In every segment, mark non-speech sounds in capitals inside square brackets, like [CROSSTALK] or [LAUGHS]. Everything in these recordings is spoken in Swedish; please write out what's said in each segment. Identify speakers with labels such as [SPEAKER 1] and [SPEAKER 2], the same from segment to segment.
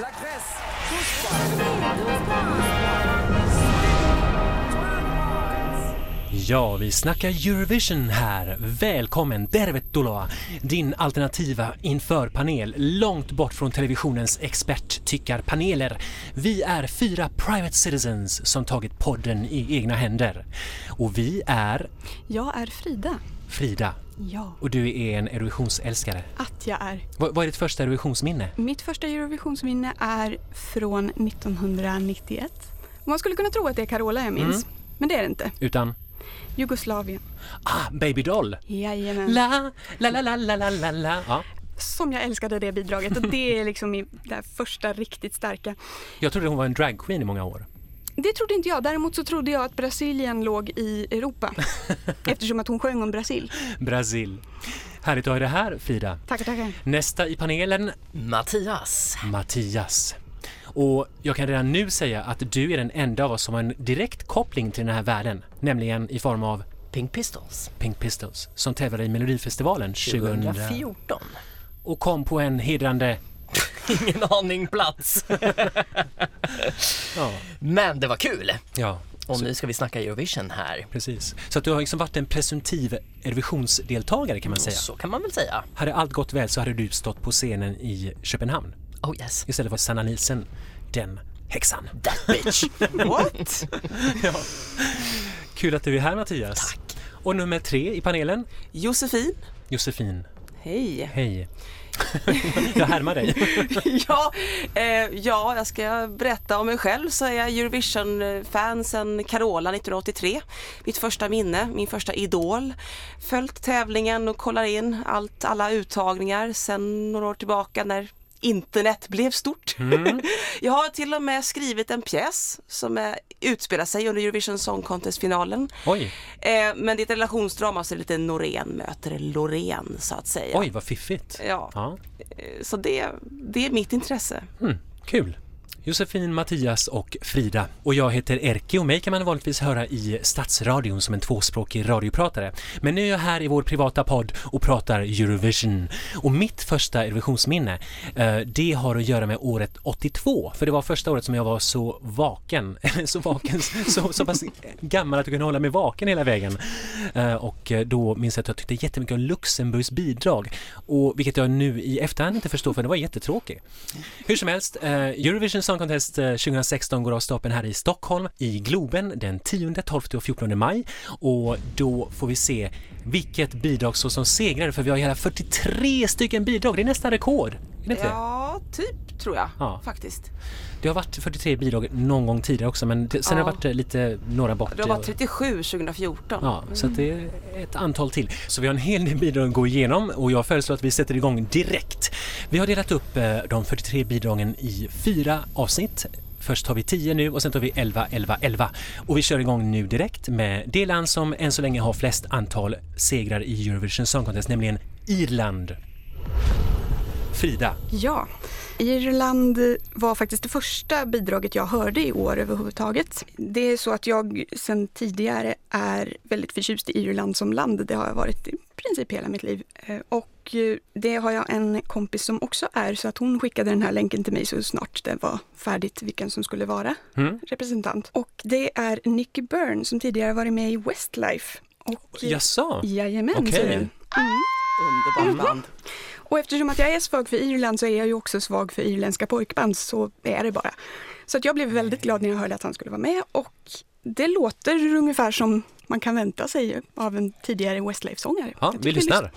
[SPEAKER 1] La Grèce.
[SPEAKER 2] Ja, vi snackar Eurovision här. Välkommen, Tervetuloa, din alternativa införpanel långt bort från televisionens experttyckarpaneler. Vi är fyra private citizens som tagit podden i egna händer. Och vi är
[SPEAKER 3] Jag är Frida.
[SPEAKER 2] Frida
[SPEAKER 3] Ja,
[SPEAKER 2] och du är en Eurovisionsälskare.
[SPEAKER 3] att jag är.
[SPEAKER 2] Vad, vad är ditt första Eurovisionsminne?
[SPEAKER 3] Mitt första Eurovisionsminne är från 1991. Och man skulle kunna tro att det är Carola jag minns, men det är det inte.
[SPEAKER 2] Utan,
[SPEAKER 3] Jugoslavien.
[SPEAKER 2] ah, Baby Doll!
[SPEAKER 3] Jajamän.
[SPEAKER 2] La, la, la, la, la, la, la. Ja,
[SPEAKER 3] Som jag älskade det bidraget och det är liksom det första riktigt starka.
[SPEAKER 2] jag trodde hon var en dragqueen i många år.
[SPEAKER 3] Det trodde inte jag. Däremot så trodde jag att Brasilien låg i Europa [LAUGHS] eftersom att hon sjöng om Brasil.
[SPEAKER 2] Brasil. Härligt att ha dig här, Frida.
[SPEAKER 3] Tackar, tackar.
[SPEAKER 2] Nästa i panelen,
[SPEAKER 4] Mattias.
[SPEAKER 2] Mattias. Och jag kan redan nu säga att du är den enda av oss som har en direkt koppling till den här världen, nämligen i form av
[SPEAKER 4] Pink Pistols.
[SPEAKER 2] Pink Pistols som tävlade i Melodifestivalen 2000
[SPEAKER 4] 2014.
[SPEAKER 2] och kom på en hedrande [LAUGHS]
[SPEAKER 4] Ingen aning plats.
[SPEAKER 2] Ja,
[SPEAKER 4] Men det var kul.
[SPEAKER 2] ja
[SPEAKER 4] Och nu ska vi snacka Eurovision här.
[SPEAKER 2] precis. Så att du har liksom varit en presumtiv Eurovisionsdeltagare kan man säga.
[SPEAKER 4] Så kan man väl säga.
[SPEAKER 2] Hade allt gått väl så hade du stått på scenen i Köpenhamn
[SPEAKER 4] Oh yes.
[SPEAKER 2] istället för Sanna Nielsen, den häxan.
[SPEAKER 4] That bitch. [LAUGHS]
[SPEAKER 3] What?
[SPEAKER 2] Kul att du är här Mattias.
[SPEAKER 4] Tack.
[SPEAKER 2] Och nummer tre i panelen,
[SPEAKER 5] Josefin.
[SPEAKER 2] Josefin.
[SPEAKER 5] Hej.
[SPEAKER 2] Hej. [LAUGHS] jag härmar dig. [LAUGHS]
[SPEAKER 5] ja, eh, ja, jag ska berätta om mig själv så är jag Eurovision-fan sedan Carola 1983. Mitt första minne, min första idol. Följt tävlingen och kollar in allt, alla uttagningar sedan några år tillbaka när internet blev stort. [LAUGHS] jag har till och med skrivit en pjäs som är, utspelar sig under Eurovision Song Contest-finalen.
[SPEAKER 2] Oj,
[SPEAKER 5] Eh, men det är ett relationsdrama så det är lite Norén möter Loreen så att säga.
[SPEAKER 2] oj vad fiffigt.
[SPEAKER 5] Ja,
[SPEAKER 2] Ja,
[SPEAKER 5] eh, så det, det är mitt intresse.
[SPEAKER 2] mm, kul. Josefin, Mattias och Frida. Och jag heter Erki och mig kan man vanligtvis höra i Stadsradion som en tvåspråkig radiopratare. Men nu är jag här i vår privata podd och pratar Eurovision. Och mitt första Eurovisionsminne, eh, det har att göra med året 82. För det var första året som jag var så vaken, [LAUGHS] så vaken, så, så pass gammal att jag kunde hålla mig vaken hela vägen. Eh, och då minns jag att jag tyckte jättemycket om Luxemburgs bidrag. Och vilket jag nu i efterhand inte förstår för det var jättetråkigt. Hur som helst, eh, Eurovision Song Contest eh, 2016 går av stapeln här i Stockholm i Globen den 10, 12 och 14 maj och då får vi se vilket bidrag som segrar för vi har hela 43 stycken bidrag, det är nästan rekord. Det inte?
[SPEAKER 5] Ja, typ tror jag
[SPEAKER 2] Ja.
[SPEAKER 5] faktiskt.
[SPEAKER 2] Det har varit 43 bidrag någon gång tidigare också men det, sen har det
[SPEAKER 5] Ja.
[SPEAKER 2] varit eh, lite några bort.
[SPEAKER 5] Det har varit 37 2014.
[SPEAKER 2] Ja, så att det är ett antal till. Så vi har en hel del bidrag att gå igenom och jag föreslår att vi sätter igång direkt. Vi har delat upp eh, de 43 bidragen i fyra avsnitt. Först tar vi 10 nu och sen tar vi 11, 11, 11. Och vi kör igång nu direkt med det land som än så länge har flest antal segrar i Eurovision Song Contest, nämligen Irland. Frida,
[SPEAKER 3] Ja, Irland var faktiskt det första bidraget jag hörde i år överhuvudtaget. Det är så att jag sedan tidigare är väldigt förtjust i Irland som land. Det har jag varit i princip hela mitt liv. Eh, Och eh, det har jag en kompis som också är så att hon skickade den här länken till mig så snart det var färdigt vilken som skulle vara
[SPEAKER 2] Mm.
[SPEAKER 3] representant. Och det är Nicky Byrne som tidigare varit med i Westlife. Och,
[SPEAKER 2] jaså?
[SPEAKER 3] Jajamän,
[SPEAKER 2] Okej.
[SPEAKER 3] ser du. Mm.
[SPEAKER 5] Underbart band.
[SPEAKER 3] Och eftersom att jag är svag för Irland så är jag ju också svag för irländska pojkband, så är det bara. Så att jag blev väldigt glad när jag hörde att han skulle vara med och det låter ungefär som man kan vänta sig av en tidigare Westlife-sångare.
[SPEAKER 2] Ja, vi lyssnar.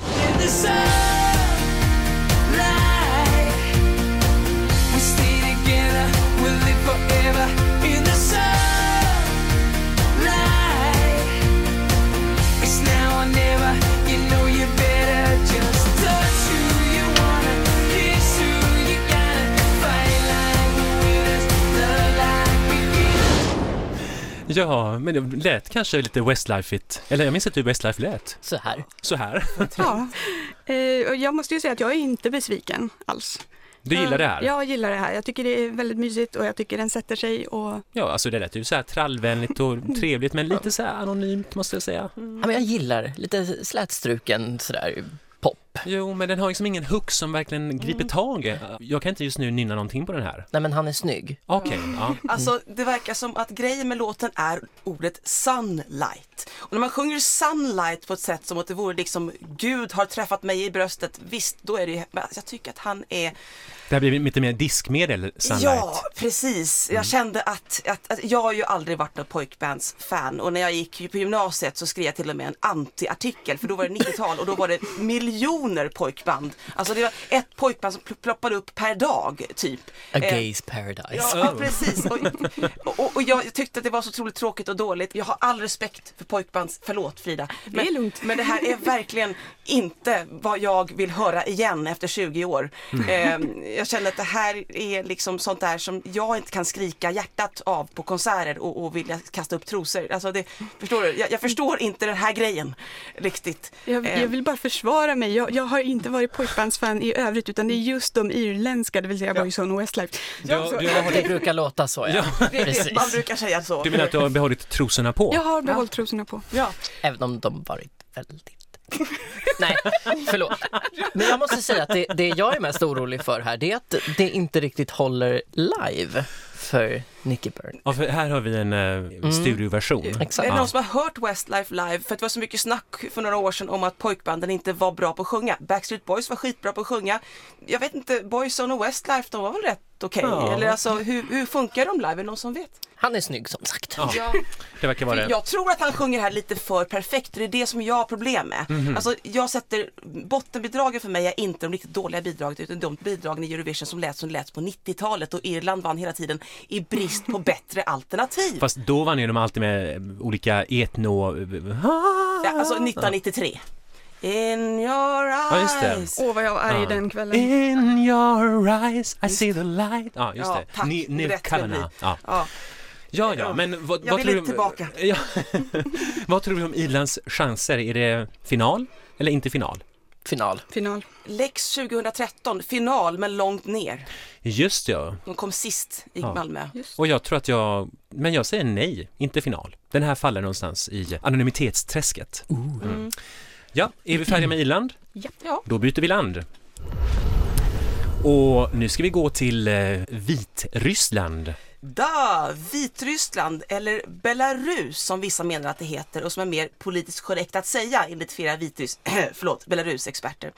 [SPEAKER 2] Ja, men det lät kanske lite Westlife-igt. Eller jag minns inte hur Westlife lät.
[SPEAKER 4] Så här.
[SPEAKER 2] Så här. [LAUGHS]
[SPEAKER 3] Ja, eh, jag måste ju säga att jag är inte besviken alls.
[SPEAKER 2] Du gillar det här?
[SPEAKER 3] Jag gillar det här. Jag tycker det är väldigt mysigt och jag tycker den sätter sig och
[SPEAKER 2] Ja, alltså det lät ju så här trallvänligt och [LAUGHS] trevligt men lite så här anonymt måste jag säga.
[SPEAKER 4] Ja, men jag gillar lite slätstruken sådär pop
[SPEAKER 2] Jo, men den har liksom ingen hook som verkligen griper
[SPEAKER 5] Mm.
[SPEAKER 2] tag. Jag kan inte just nu nynna någonting på den här.
[SPEAKER 4] Nej men han är snygg.
[SPEAKER 2] Okej, ja.
[SPEAKER 5] Alltså det verkar som att grejen med låten är ordet sunlight. Och när man sjunger sunlight på ett sätt som att det vore liksom Gud har träffat mig i bröstet, visst då är det ju, men jag tycker att han är
[SPEAKER 2] Det här blir lite mer diskmedel, Sunlight.
[SPEAKER 5] Ja, precis.
[SPEAKER 2] Mm.
[SPEAKER 5] Jag kände att, att, att jag har ju aldrig varit någon pojkbandsfan och när jag gick på gymnasiet så skrev jag till och med en anti-artikel för då var det 90-tal och då var det miljoner pojkband. Alltså det var ett pojkband som pl- ploppade upp per dag typ.
[SPEAKER 4] A
[SPEAKER 5] Eh,
[SPEAKER 4] Gays Paradise.
[SPEAKER 5] Ja, ja precis. Och, [LAUGHS] och, och jag tyckte att det var så otroligt tråkigt och dåligt. Jag har all respekt för pojkbands... Förlåt Frida. Men,
[SPEAKER 3] är lugnt.
[SPEAKER 5] men det här är verkligen inte vad jag vill höra igen efter 20 år. Eh, jag känner att det här är liksom sånt där som jag inte kan skrika hjärtat av på konserter och, och vilja kasta upp trosor. Alltså det, förstår du? Jag, jag förstår inte den här grejen riktigt.
[SPEAKER 3] Jag, jag vill bara försvara mig. Jag, jag har inte varit pojkbandsfan i övrigt utan det är just de irländska, det vill säga Boyzone och Westlife.
[SPEAKER 2] Du, du, har,
[SPEAKER 4] Det brukar låta så ja.
[SPEAKER 5] det- [LAUGHS]
[SPEAKER 4] Precis.
[SPEAKER 5] Man brukar säga så.
[SPEAKER 2] du menar att du har behållit trosorna på?
[SPEAKER 3] Jag har behållit trosorna på.
[SPEAKER 5] Ja.
[SPEAKER 4] Även om de varit väldigt... [LAUGHS] Nej, förlåt. Men jag måste säga att det, det jag är mest orolig för här, det är att det inte riktigt håller live för Nicky Byrne.
[SPEAKER 2] Ja, för här har vi en uh, studioversion.
[SPEAKER 4] Exakt.
[SPEAKER 5] Är det någon som har hört Westlife live? För det var så mycket snack för några år sedan om att pojkbanden inte var bra på att sjunga. Backstreet Boys var skitbra på att sjunga. Jag vet inte, Boyzone och Westlife, de var väl rätt okej?
[SPEAKER 2] Ja.
[SPEAKER 5] Eller alltså hur, hur funkar de live? Är det någon som vet?
[SPEAKER 4] Han är snygg som sagt.
[SPEAKER 2] Ja,
[SPEAKER 5] Ja.
[SPEAKER 2] det verkar vara det.
[SPEAKER 5] Jag tror att han sjunger här lite för perfekt det är det som jag har problem med.
[SPEAKER 2] Mhm.
[SPEAKER 5] Alltså jag sätter, bottenbidragen för mig är inte de riktigt doliga bidragen utan de bidragen i Eurovision som lät som lät på 90-talet och Irland vann hela tiden i brist på bättre alternativ.
[SPEAKER 2] Fast då vann ju de alltid med olika etno...
[SPEAKER 5] Ja, alltså 1993. In your eyes.
[SPEAKER 2] Just.
[SPEAKER 3] Åh vad jag var arg
[SPEAKER 2] Ja.
[SPEAKER 3] den kvällen.
[SPEAKER 2] In your eyes I see the light. Ja, just
[SPEAKER 5] Ja,
[SPEAKER 2] det.
[SPEAKER 5] tack.
[SPEAKER 2] Ni, ni
[SPEAKER 5] Rätt
[SPEAKER 2] Kavanagh. Ja.
[SPEAKER 5] Ja.
[SPEAKER 2] ja, ja, men vad,
[SPEAKER 5] Jag
[SPEAKER 2] vad
[SPEAKER 5] vill
[SPEAKER 2] tror
[SPEAKER 5] inte tillbaka. [LAUGHS]
[SPEAKER 2] Ja. vad tror du om Irlands chanser? Är det final eller inte final?
[SPEAKER 4] Final.
[SPEAKER 3] Final.
[SPEAKER 5] Lex 2013, final men långt ner.
[SPEAKER 2] Just ja.
[SPEAKER 5] De kom sist i
[SPEAKER 2] Ja.
[SPEAKER 5] Malmö.
[SPEAKER 2] Och jag tror att jag, men jag säger nej, inte final. Den här faller någonstans i anonymitetsträsket. Mm. Ja, är vi färdiga med Irland?
[SPEAKER 5] Ja.
[SPEAKER 2] Då byter vi land. Och nu ska vi gå till eh, Vitryssland.
[SPEAKER 5] Da, Vitryssland eller Belarus som vissa menar att det heter och som är mer politiskt korrekt att säga enligt flera Vitrys, [CLEARS THROAT] förlåt, Belarus-experter.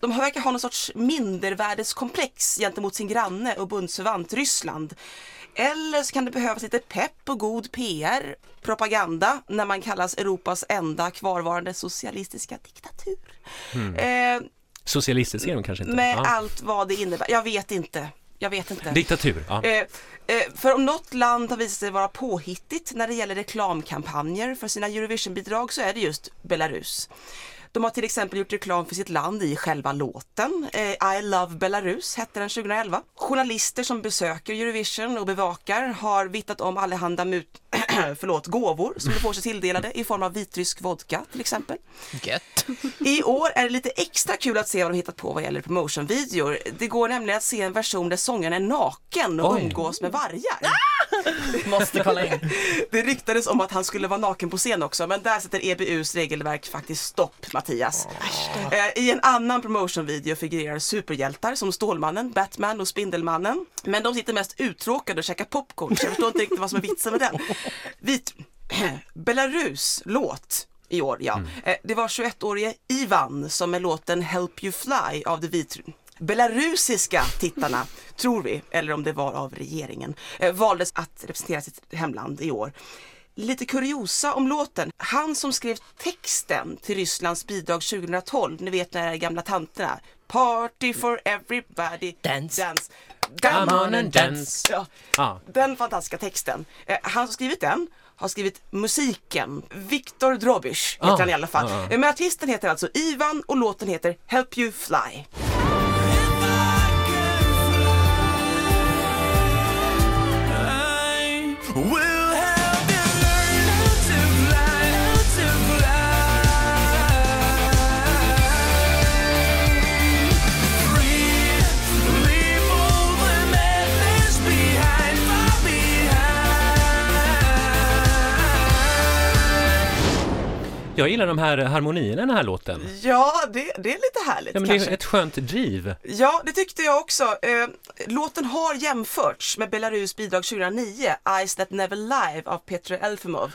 [SPEAKER 5] De verkar ha någon sorts mindervärdeskomplex gentemot sin granne och bundsförvant Ryssland. Eller så kan det behövas lite pepp och god PR, propaganda, när man kallas Europas enda kvarvarande socialistiska diktatur. Eh,
[SPEAKER 2] Socialistiska är de kanske inte?
[SPEAKER 5] med
[SPEAKER 2] Ja.
[SPEAKER 5] allt vad det innebär. Jag vet inte. Jag vet inte.
[SPEAKER 2] Diktatur, ja.
[SPEAKER 5] Eh, eh, för om något land har visat sig vara påhittigt när det gäller reklamkampanjer för sina Eurovision-bidrag så är det just Belarus. De har till exempel gjort reklam för sitt land i själva låten. Eh, I Love Belarus hette den 2011. Journalister som besöker Eurovision och bevakar har vittnat om allehanda mut [CLEARS THROAT] förlåt, gåvor som de får sig tilldelade i form av vitrysk vodka till exempel.
[SPEAKER 4] Gött.
[SPEAKER 5] I år är det lite extra kul att se vad de hittat på vad gäller promotionvideor. Det går nämligen att se en version där sångaren är naken och
[SPEAKER 2] Oj.
[SPEAKER 5] umgås med vargar.
[SPEAKER 4] Måste kolla in. [LAUGHS]
[SPEAKER 5] Det ryktades om att han skulle vara naken på scen också, men där sätter EBUs regelverk faktiskt stopp, Mattias. Eh, I en annan promotionvideo figurerar superhjältar som Stålmannen, Batman och Spindelmannen. Men de sitter mest uttråkade och käkar popcorn, så jag förstår inte riktigt vad som är vitsen med den. [LAUGHS] Vit... [CLEARS THROAT] Belarus låt i år, ja. Eh, Det var 21-årige Ivan som med låten Help You Fly av det vit belarusiska tittarna, tror vi, eller om det var av regeringen, eh, valdes att representera sitt hemland i år. Lite kuriosa om låten. Han som skrev texten till Rysslands bidrag 2012, ni vet när gamla tanterna, Party for everybody,
[SPEAKER 4] Dance.
[SPEAKER 5] dance.
[SPEAKER 2] Come on and dance.
[SPEAKER 5] Ja,
[SPEAKER 2] Ja.
[SPEAKER 5] den fantastiska texten. Eh, han som skrivit den har skrivit musiken. Viktor Drobish heter
[SPEAKER 2] Ah,
[SPEAKER 5] han i alla fall.
[SPEAKER 2] ah, ah.
[SPEAKER 5] Eh, Men artisten heter alltså Ivan och låten heter Help You Fly.
[SPEAKER 1] We'll help
[SPEAKER 2] Jag gillar de här harmonierna i den här låten.
[SPEAKER 5] Ja, det, det är lite härligt
[SPEAKER 2] Ja, men det är ett skönt driv.
[SPEAKER 5] Ja, det tyckte jag också. Eh, låten har jämförts med Belarus bidrag 2009, Eyes That Never Live av Petr Elfimov.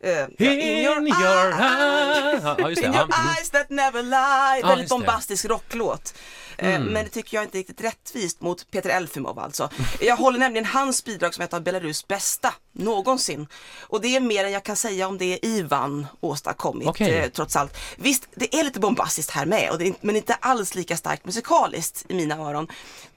[SPEAKER 5] Eh,
[SPEAKER 2] In your eyes. Ja, just det.
[SPEAKER 5] In
[SPEAKER 2] Ja.
[SPEAKER 5] your eyes that never lie. Väldigt
[SPEAKER 2] just det.
[SPEAKER 5] bombastisk rocklåt. Eh,
[SPEAKER 2] Mm.
[SPEAKER 5] Men det tycker jag inte är riktigt rättvist mot Peter Elfimov alltså. Jag håller nämligen hans bidrag som ett av Belarus bästa någonsin. Och det är mer än jag kan säga om det Ivan åstadkommit
[SPEAKER 2] Okej.
[SPEAKER 5] eh, trots allt. Visst, det är lite bombastiskt här med, men inte alls lika starkt musikaliskt i mina öron.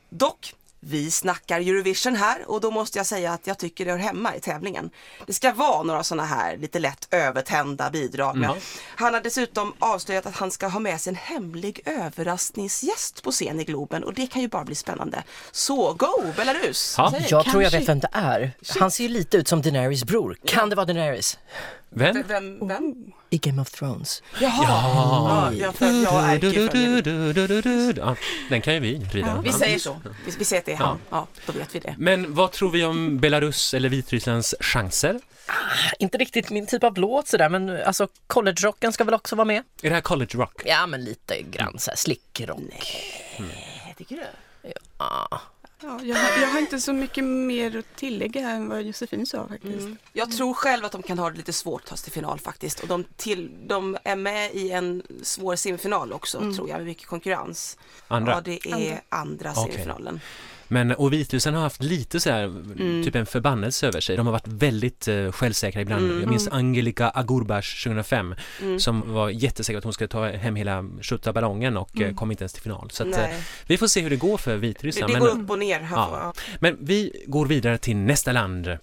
[SPEAKER 5] Dock, vi snackar Eurovision här och då måste jag säga att jag tycker det hör hemma i tävlingen. Det ska vara några sådana här lite lätt övertända bidrag.
[SPEAKER 2] Mm.
[SPEAKER 5] Han har dessutom avslöjat att han ska ha med sig en hemlig överraskningsgäst på scen i Globen och det kan ju bara bli spännande. Så go Belarus!
[SPEAKER 2] Ja.
[SPEAKER 4] Jag tror jag
[SPEAKER 3] Kanske-
[SPEAKER 4] vet vem det är. Han ser ju lite ut som Daenerys bror. Kan det vara Daenerys?
[SPEAKER 2] Vem?
[SPEAKER 5] Vem? vem?
[SPEAKER 4] I Game of Thrones.
[SPEAKER 5] Jaha! Ja, för, jag är
[SPEAKER 2] Du. Ja, den kan ju vi vrida.
[SPEAKER 5] Vi
[SPEAKER 2] Ja.
[SPEAKER 5] säger så. Vi, vi säger att det är han. Ja, då vet vi det.
[SPEAKER 2] Men vad tror vi om Belarus eller Vitrysslands chanser?
[SPEAKER 4] Inte riktigt min typ av låt sådär, men alltså college-rocken ska väl också vara med?
[SPEAKER 2] Är det här college rock?
[SPEAKER 4] Ja, men lite grann såhär slickrock.
[SPEAKER 5] Tycker du?
[SPEAKER 4] Ja.
[SPEAKER 3] Ja, jag, har, jag har inte så mycket mer att tillägga än vad Josefin sa faktiskt.
[SPEAKER 5] Mm. Jag tror själv att de kan ha det lite svårt att ta sig till final faktiskt. Och de, till, de är med i en svår semifinal också tror jag med mycket konkurrens.
[SPEAKER 2] Andra?
[SPEAKER 5] Ja, det är andra,
[SPEAKER 2] Okej.
[SPEAKER 5] semifinalen.
[SPEAKER 2] Men och Vitryssland har haft lite så här, typ en förbannelse över sig. De har varit väldigt uh, självsäkra ibland. Jag minns Angelika Agurbash 2005 som var jättesäker att hon skulle ta hem hela skjuta ballongen och eh, kom inte ens till final. Så att, eh, vi får se hur det går för
[SPEAKER 5] Det,
[SPEAKER 2] Vitryssland.
[SPEAKER 5] det
[SPEAKER 2] men,
[SPEAKER 5] går upp och ner. Här
[SPEAKER 2] Ja. men vi går vidare till nästa land.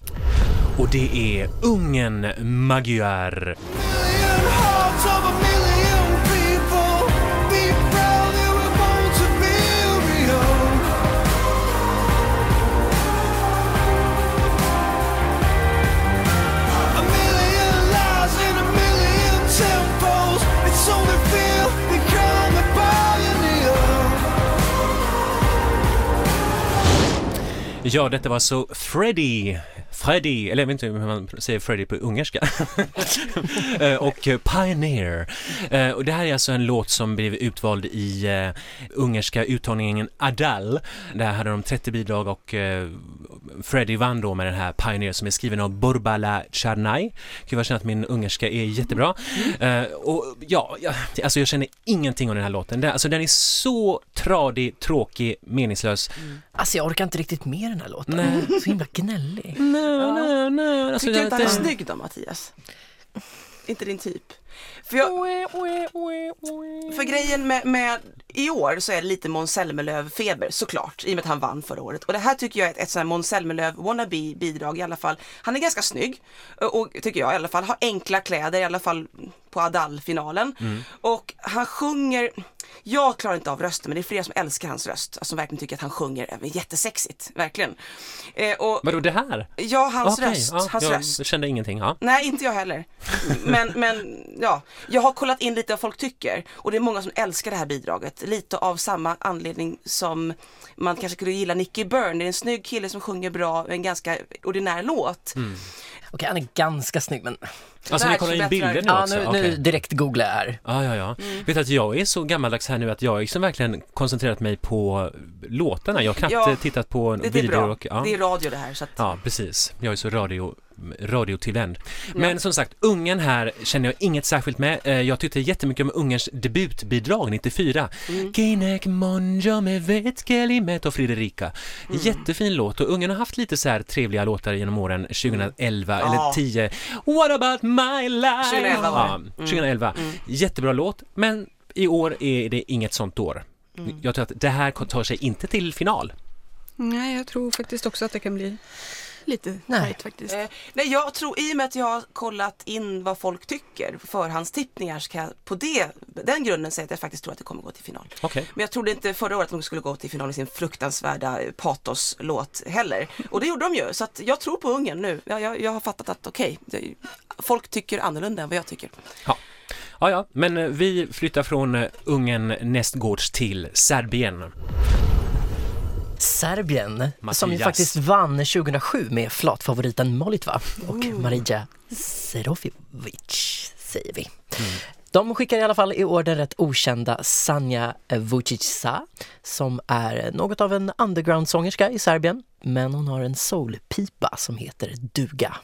[SPEAKER 2] Och det är Ungern Magyar. Ja, detta var så Freddy, Freddy, eller jag vet inte hur man säger Freddy på ungerska, [LAUGHS] Eh, och eh, Pioneer. Eh, Och det här är alltså en låt som blev utvald i ungerska uttagningen Adal. Där hade de 30 bidrag och Freddy vann då med den här Pioneer som är skriven av Borbala Charnay. Gud vad känner att min ungerska är jättebra. Eh, och ja, alltså jag känner ingenting om den här låten. Den, alltså den är så tradig, tråkig, meningslös.
[SPEAKER 4] Alltså jag orkar inte riktigt med den här låten.
[SPEAKER 2] Nej.
[SPEAKER 4] Så himla gnällig.
[SPEAKER 2] Nej, nej, nej. Alltså,
[SPEAKER 5] Tycker inte han är snygg då Mattias? Inte din typ? För, jag, för grejen med, med i år så är det lite Måns Zelmerlöw-feber såklart, i och med att han vann förra året. Och det här tycker jag är ett, ett sånt här Måns Zelmerlöw wannabe bidrag i alla fall. Han är ganska snygg, och tycker jag i alla fall, har enkla kläder i alla fall på Adal-finalen. Och han sjunger, jag klarar inte av rösten men det är flera som älskar hans röst, alltså, som verkligen tycker att han sjunger även jättesexigt, verkligen. Eh, och,
[SPEAKER 2] Vadå det här?
[SPEAKER 5] ja, hans
[SPEAKER 2] Okej,
[SPEAKER 5] röst,
[SPEAKER 2] ja,
[SPEAKER 5] hans
[SPEAKER 2] jag
[SPEAKER 5] röst.
[SPEAKER 2] kände ingenting. Ja.
[SPEAKER 5] Nej, inte jag heller. Men, men [LAUGHS] ja, jag har kollat in lite vad folk tycker och det är många som älskar det här bidraget. Lite av samma anledning som man kanske kunde gilla Nicky Byrne. Det är en snygg kille som sjunger bra, en ganska ordinär låt. Mm.
[SPEAKER 4] Okej, han är ganska snygg men...
[SPEAKER 2] Alltså ni kollar in bilder nu
[SPEAKER 4] Ja,
[SPEAKER 2] också?
[SPEAKER 4] nu,
[SPEAKER 2] Okej.
[SPEAKER 4] nu direkt googlar jag här.
[SPEAKER 2] Ja, ja, ja. Vet du att jag är så gammaldags här nu att jag har liksom verkligen koncentrerat mig på låtarna. Jag har knappt
[SPEAKER 5] Ja,
[SPEAKER 2] eh, tittat på
[SPEAKER 5] Det, det är
[SPEAKER 2] videor
[SPEAKER 5] bra.
[SPEAKER 2] och... Ja.
[SPEAKER 5] Det är radio det här så att
[SPEAKER 2] Ja, precis. Jag är så radio, radiotillvänd. Men som sagt, Ungern här känner jag inget särskilt med. Eh, Jag tyckte jättemycket om Ungerns debutbidrag 94. Kinek monjo med vetkelimet och Fredrika. Jättefin låt och Ungern har haft lite så här trevliga låtar genom åren 2011 eller
[SPEAKER 5] Ja.
[SPEAKER 2] 10. What about my life?
[SPEAKER 5] 2011 var
[SPEAKER 2] ja, 2011. Jättebra låt, men i år är det inget sånt år. Jag tror att det här tar sig inte till final.
[SPEAKER 3] Nej, jag tror faktiskt också att det kan bli lite
[SPEAKER 4] Nej.
[SPEAKER 3] tajt faktiskt.
[SPEAKER 5] Eh, nej, jag tror i och med att jag har kollat in vad folk tycker, förhandstippningar, så kan jag på det, den grunden säga att jag faktiskt tror att det kommer gå till final.
[SPEAKER 2] Okej.
[SPEAKER 5] Men jag trodde inte förra året att de skulle gå till final med sin fruktansvärda patoslåt heller. Och det gjorde de ju, så att jag tror på Ungern nu. Jag, jag, jag har fattat att okej, det- folk tycker annorlunda än vad jag tycker.
[SPEAKER 2] Ja. Ja, ja, men eh, vi flyttar från eh, Ungern nästgårds till Serbien.
[SPEAKER 4] Serbien, som ju
[SPEAKER 2] Mattias.
[SPEAKER 4] faktiskt vann 2007 med flatfavoriten Molitva och Marija Serofic, säger vi. De skickar i alla fall i år den rätt okända Sanja Vucica som är något av en underground-sångerska i Serbien. Men hon har en soulpipa som heter duga.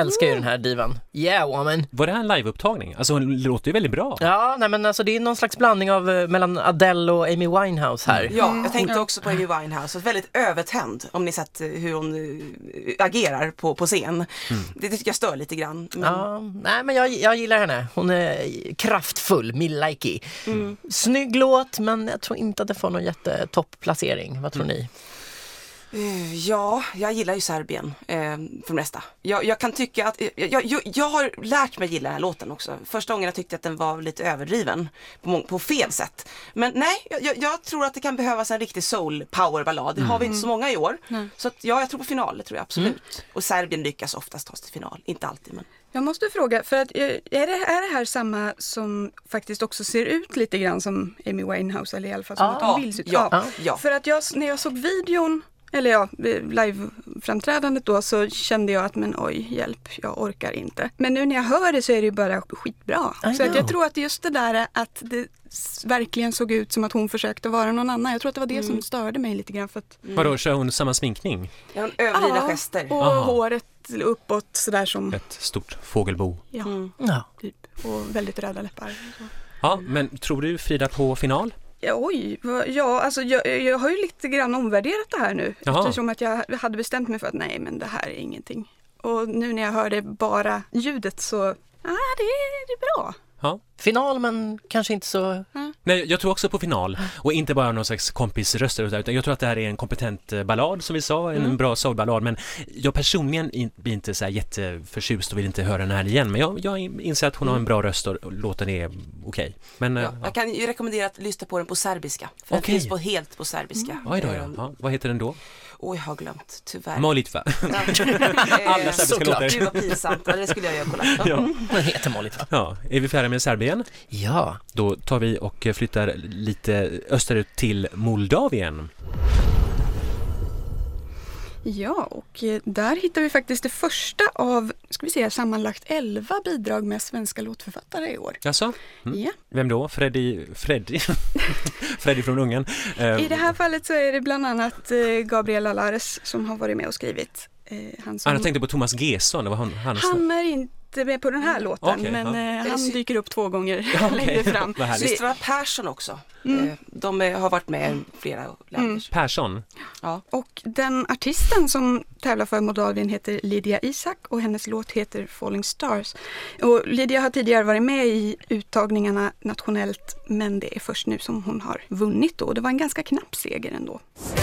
[SPEAKER 4] Älskar ju den här divan. Yeah woman!
[SPEAKER 2] Var det här en liveupptagning? Alltså hon låter ju väldigt bra.
[SPEAKER 4] Ja, nej men alltså det är någon slags blandning av eh, mellan Adele och Amy Winehouse här.
[SPEAKER 5] Ja, jag tänkte också på Amy Winehouse, och väldigt övertänd om ni sett eh, hur hon eh, agerar på, på scen. Det tycker jag stör lite grann. Men,
[SPEAKER 4] Ja, nej men jag, jag gillar henne. Hon är kraftfull, millikey. Snygg låt men jag tror inte att det får någon jättetopplacering. Vad tror ni?
[SPEAKER 5] Eh, ja, jag gillar ju Serbien eh, för det mesta. Jag, jag kan tycka att, eh, jag, jag, jag har lärt mig gilla den här låten också. Första gången jag tyckte att den var lite överdriven på, på fel sätt. Men nej, jag- tror att det kan behövas en riktig soul power ballad. Det har vi inte så många i år. Så att, ja, jag tror på final, det tror jag absolut. Och Serbien lyckas oftast ta sig till final, inte alltid men.
[SPEAKER 3] Jag måste fråga, för att, eh, är, det, är det här samma som faktiskt också ser ut lite grann som Amy Winehouse eller i alla fall som
[SPEAKER 4] Ja.
[SPEAKER 3] att hon vill se ut?
[SPEAKER 5] Ja.
[SPEAKER 4] ja.
[SPEAKER 3] För att jag, när jag såg videon, eller ja, live-framträdandet då så kände jag att men oj, hjälp, jag orkar inte. Men nu när jag hör det så är det ju bara skitbra.
[SPEAKER 4] I
[SPEAKER 3] Så att jag tror att just det där att det verkligen såg ut som att hon försökte vara någon annan. Jag tror att det var det
[SPEAKER 5] Mm.
[SPEAKER 3] som störde mig lite grann. För att,
[SPEAKER 2] Vadå, kör hon samma sminkning?
[SPEAKER 5] Jag har överdrivna gester.
[SPEAKER 3] och
[SPEAKER 2] Aha.
[SPEAKER 3] håret uppåt sådär som,
[SPEAKER 2] Ett stort fågelbo.
[SPEAKER 3] ja,
[SPEAKER 5] Mm.
[SPEAKER 4] Ja.
[SPEAKER 3] typ. Och väldigt röda läppar.
[SPEAKER 2] Ja, men tror du Frida på final?
[SPEAKER 3] Ja, oj, ja alltså jag, jag har ju lite grann omvärderat det här nu.
[SPEAKER 2] Jaha.
[SPEAKER 3] Eftersom att jag hade bestämt mig för att nej men det här är ingenting. Och nu när jag hörde bara ljudet så, ja det, är- det är bra.
[SPEAKER 2] Ja.
[SPEAKER 4] Final men kanske inte så...
[SPEAKER 2] Nej, jag tror också på final och inte bara någon slags kompisröster utan jag tror att det här är en kompetent eh, ballad som vi sa, en bra soulballad men jag personligen blir inte så här jätteförtjust och vill inte höra den här igen men jag, jag inser att hon har en bra röst och låten är okej. Men, eh,
[SPEAKER 5] Ja,
[SPEAKER 2] ja.
[SPEAKER 5] jag kan ju rekommendera att lyssna på den på serbiska. För
[SPEAKER 2] Okej.
[SPEAKER 5] den finns på, helt på serbiska.
[SPEAKER 2] Oj då, ja.
[SPEAKER 5] Ehm,
[SPEAKER 2] ja. Vad heter den då?
[SPEAKER 5] Oj, jag har glömt, tyvärr. Ja. [LAUGHS]
[SPEAKER 2] Alla
[SPEAKER 5] Eh,
[SPEAKER 2] serbiska
[SPEAKER 4] såklart.
[SPEAKER 2] låtar.
[SPEAKER 5] Gud vad pinsamt, ja, det skulle jag göra kolla.
[SPEAKER 2] Ja.
[SPEAKER 4] Den heter Molly
[SPEAKER 2] ja, är vi färdiga med Serbien?
[SPEAKER 4] Ja.
[SPEAKER 2] Då tar vi och flyttar lite österut till Moldavien.
[SPEAKER 3] Ja, och eh, där hittar vi faktiskt det första av, ska vi säga, sammanlagt 11 bidrag med svenska låtförfattare i år.
[SPEAKER 2] Jaså? Mm.
[SPEAKER 3] Ja.
[SPEAKER 2] Vem då? Freddy? Freddy? [LAUGHS] Freddy från Ungern? Eh,
[SPEAKER 3] I det här fallet så är det bland annat eh, Gabriel Alares som har varit med och skrivit. Eh, Han, som,
[SPEAKER 2] Ah, jag tänkte på Thomas Gesson, det var han, han,
[SPEAKER 3] han är inte med på den här låten
[SPEAKER 2] Okej,
[SPEAKER 3] men
[SPEAKER 2] ja.
[SPEAKER 3] eh, han dyker upp två gånger
[SPEAKER 2] Ja, [LAUGHS]
[SPEAKER 3] längre fram. [LAUGHS]
[SPEAKER 2] Vad härligt.
[SPEAKER 5] Systrar Persson också. Eh, De eh, har varit med i flera länder.
[SPEAKER 2] Persson.
[SPEAKER 5] Ja.
[SPEAKER 3] Och den artisten som tävlar för Moldavien heter Lydia Isak och hennes låt heter Falling Stars. Och Lydia har tidigare varit med i uttagningarna nationellt men det är först nu som hon har vunnit då. Det var en ganska knapp seger ändå.
[SPEAKER 2] L-